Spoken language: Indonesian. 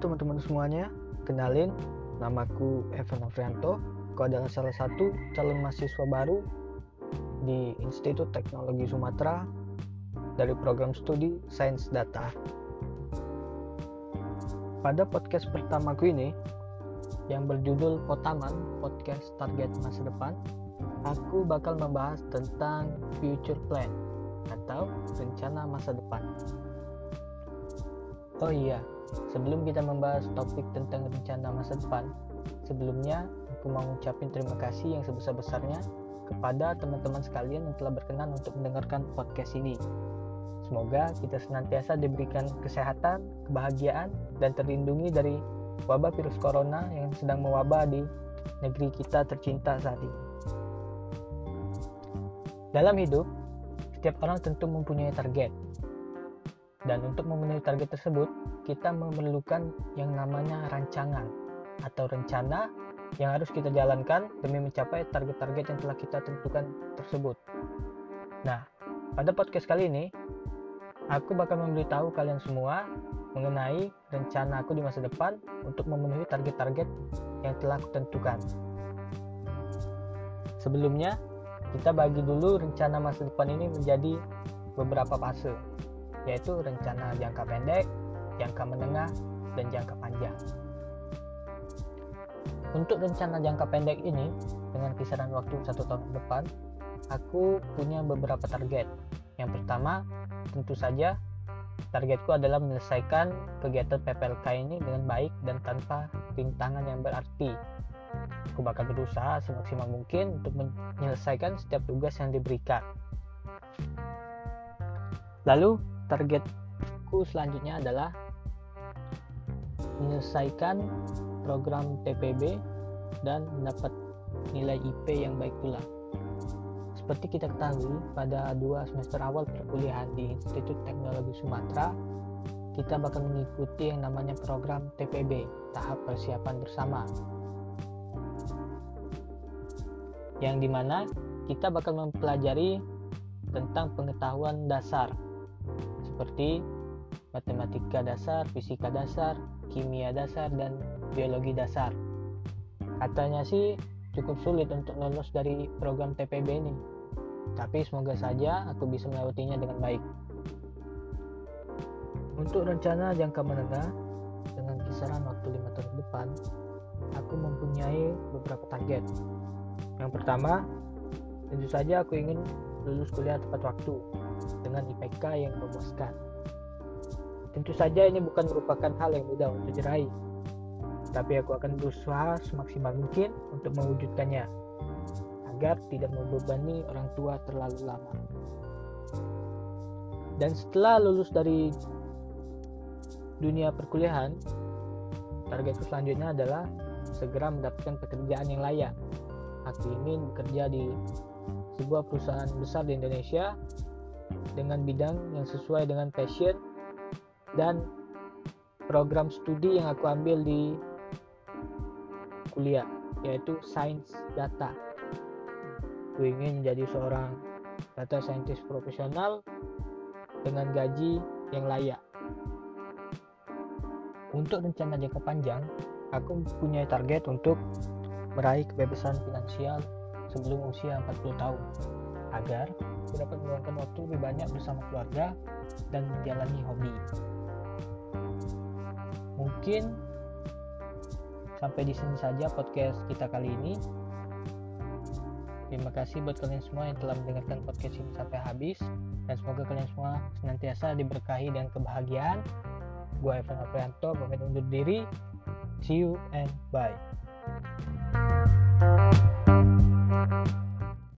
teman-teman semuanya, kenalin namaku Evan Afrianto. Aku adalah salah satu calon mahasiswa baru di Institut Teknologi Sumatera dari program studi Sains Data. Pada podcast pertamaku ini yang berjudul Potaman, podcast target masa depan, aku bakal membahas tentang future plan atau rencana masa depan. Oh iya, sebelum kita membahas topik tentang rencana masa depan, sebelumnya aku mau ngucapin terima kasih yang sebesar-besarnya kepada teman-teman sekalian yang telah berkenan untuk mendengarkan podcast ini. Semoga kita senantiasa diberikan kesehatan, kebahagiaan, dan terlindungi dari wabah virus corona yang sedang mewabah di negeri kita tercinta saat ini. Dalam hidup, setiap orang tentu mempunyai target, dan untuk memenuhi target tersebut, kita memerlukan yang namanya rancangan atau rencana yang harus kita jalankan demi mencapai target-target yang telah kita tentukan tersebut. Nah, pada podcast kali ini, aku bakal memberitahu kalian semua mengenai rencana aku di masa depan untuk memenuhi target-target yang telah aku tentukan. Sebelumnya, kita bagi dulu rencana masa depan ini menjadi beberapa fase yaitu rencana jangka pendek, jangka menengah, dan jangka panjang. Untuk rencana jangka pendek ini, dengan kisaran waktu satu tahun ke depan, aku punya beberapa target. Yang pertama, tentu saja targetku adalah menyelesaikan kegiatan PPLK ini dengan baik dan tanpa rintangan yang berarti. Aku bakal berusaha semaksimal mungkin untuk menyelesaikan setiap tugas yang diberikan. Lalu, targetku selanjutnya adalah menyelesaikan program TPB dan mendapat nilai IP yang baik pula. Seperti kita ketahui, pada dua semester awal perkuliahan di Institut Teknologi Sumatera, kita bakal mengikuti yang namanya program TPB, tahap persiapan bersama. Yang di mana kita bakal mempelajari tentang pengetahuan dasar seperti matematika dasar, fisika dasar, kimia dasar, dan biologi dasar. Katanya sih cukup sulit untuk lolos dari program TPB ini, tapi semoga saja aku bisa melewatinya dengan baik. Untuk rencana jangka menengah dengan kisaran waktu lima tahun depan, aku mempunyai beberapa target. Yang pertama, tentu saja aku ingin lulus kuliah tepat waktu dengan IPK yang memuaskan. Tentu saja ini bukan merupakan hal yang mudah untuk diraih, tapi aku akan berusaha semaksimal mungkin untuk mewujudkannya agar tidak membebani orang tua terlalu lama. Dan setelah lulus dari dunia perkuliahan, targetku selanjutnya adalah segera mendapatkan pekerjaan yang layak. Aku ingin bekerja di sebuah perusahaan besar di Indonesia dengan bidang yang sesuai dengan passion dan program studi yang aku ambil di kuliah yaitu Sains Data. Aku ingin menjadi seorang data scientist profesional dengan gaji yang layak. Untuk rencana jangka panjang, aku punya target untuk meraih kebebasan finansial sebelum usia 40 tahun agar dapat meluangkan waktu lebih banyak bersama keluarga dan menjalani hobi. Mungkin sampai di sini saja podcast kita kali ini. Terima kasih buat kalian semua yang telah mendengarkan podcast ini sampai habis dan semoga kalian semua senantiasa diberkahi dengan kebahagiaan. Gue Evan Aprianto, pamit undur diri. See you and bye.